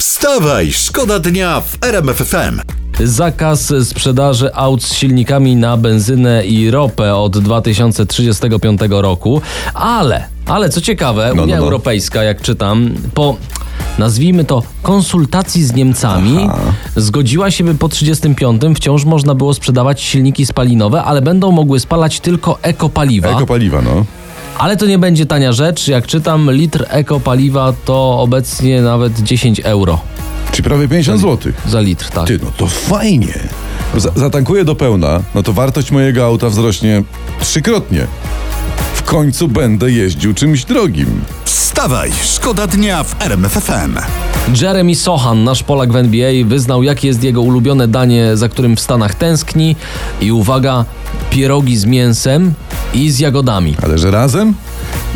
Wstawaj, szkoda dnia w RMF FM. Zakaz sprzedaży aut z silnikami na benzynę i ropę od 2035 roku, ale, ale co ciekawe, no, Unia no. Europejska, jak czytam, po nazwijmy to konsultacji z Niemcami, zgodziła się, by po 35 wciąż można było sprzedawać silniki spalinowe, ale będą mogły spalać tylko ekopaliwa. Ekopaliwa, no. Ale to nie będzie tania rzecz. Jak czytam, litr ekopaliwa to obecnie nawet 10 euro Czyli prawie 50 zł. za litr, tak. Ty, no to fajnie. Za- Zatankuję do pełna, no to wartość mojego auta wzrośnie trzykrotnie. W końcu będę jeździł czymś drogim. Wstawaj, szkoda dnia w RMF FM. Jeremy Sohan, nasz Polak w NBA, wyznał, jakie jest jego ulubione danie, za którym w Stanach tęskni. I uwaga, pierogi z mięsem i z jagodami. Ale że razem?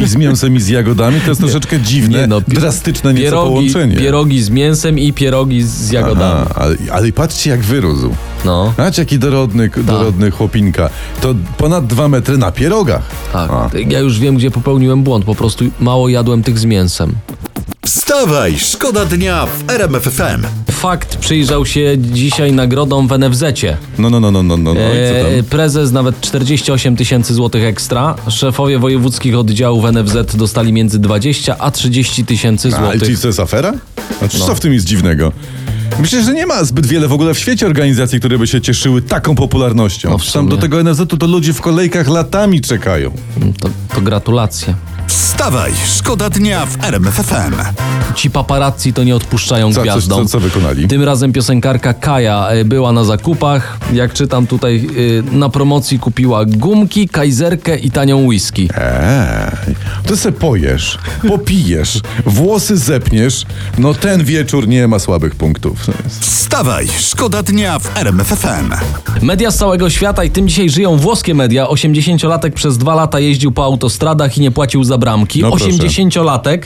I z mięsem i z jagodami to jest troszeczkę dziwne, Nie no, pi- drastyczne nieco Pierogi, połączenie. pierogi z mięsem i pierogi z jagodami. Aha, ale, ale patrzcie jak wyrósł. No, Patrz jaki dorodny, dorodny chłopinka. To ponad dwa metry na pierogach. tak. A. Ja już wiem, gdzie popełniłem błąd. Po prostu mało jadłem tych z mięsem. Wstawaj, szkoda dnia w RMF FM. Fakt przyjrzał się dzisiaj nagrodom w NFZ-cie. No, no, no, no, no, no, no. Eee, tam? prezes nawet 48 tysięcy złotych ekstra. Szefowie wojewódzkich oddziałów NFZ dostali między 20 a 30 tysięcy A, ale złotych. to jest afera? A No. co w tym jest dziwnego? Myślę, że nie ma zbyt wiele w ogóle w świecie organizacji, które by się cieszyły taką popularnością. No Tam do tego NFZ-u to ludzie w kolejkach latami czekają. To, to gratulacje. Wstawaj, szkoda dnia w RMF FM. Ci paparazzi to nie odpuszczają Co, co, gwiazdom. co, co wykonali? Tym razem piosenkarka Kaja e, była na zakupach. Jak czytam tutaj, e, na promocji kupiła gumki, kajzerkę i tanią whisky. Eee, to se pojesz, popijesz, włosy zepniesz, no ten wieczór nie ma słabych punktów. Wstawaj, szkoda dnia w RMF FM. Media z całego świata i tym dzisiaj żyją włoskie media. 80-latek przez dwa lata jeździł po autostradach i nie płacił za bramki. No proszę. 80-latek,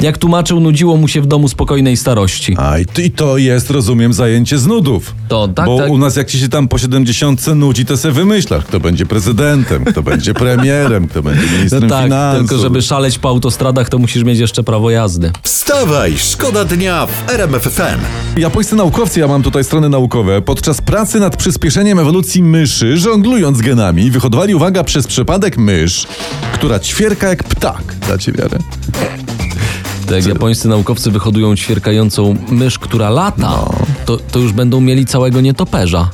jak tłumaczył, nudziło mu się w domu spokojnej starości. A i to jest, rozumiem, zajęcie z nudów. To tak, Bo tak. u nas jak ci się tam po 70 nudzi, to se wymyślasz, kto będzie prezydentem, kto będzie premierem, kto będzie ministrem No tak, finansów. tylko żeby szaleć po autostradach, to musisz mieć jeszcze prawo jazdy. Wstawaj, szkoda dnia w RMF FM. Japońscy naukowcy, ja mam tutaj strony naukowe, podczas pracy nad przyspieszeniem ewolucji myszy, żonglując genami, wyhodowali, uwaga, przez przypadek mysz, która ćwierka jak ptak. Dacie wiarę? To jak japońscy naukowcy wyhodują ćwierkającą mysz, która lata, No. to, to już będą mieli całego nietoperza.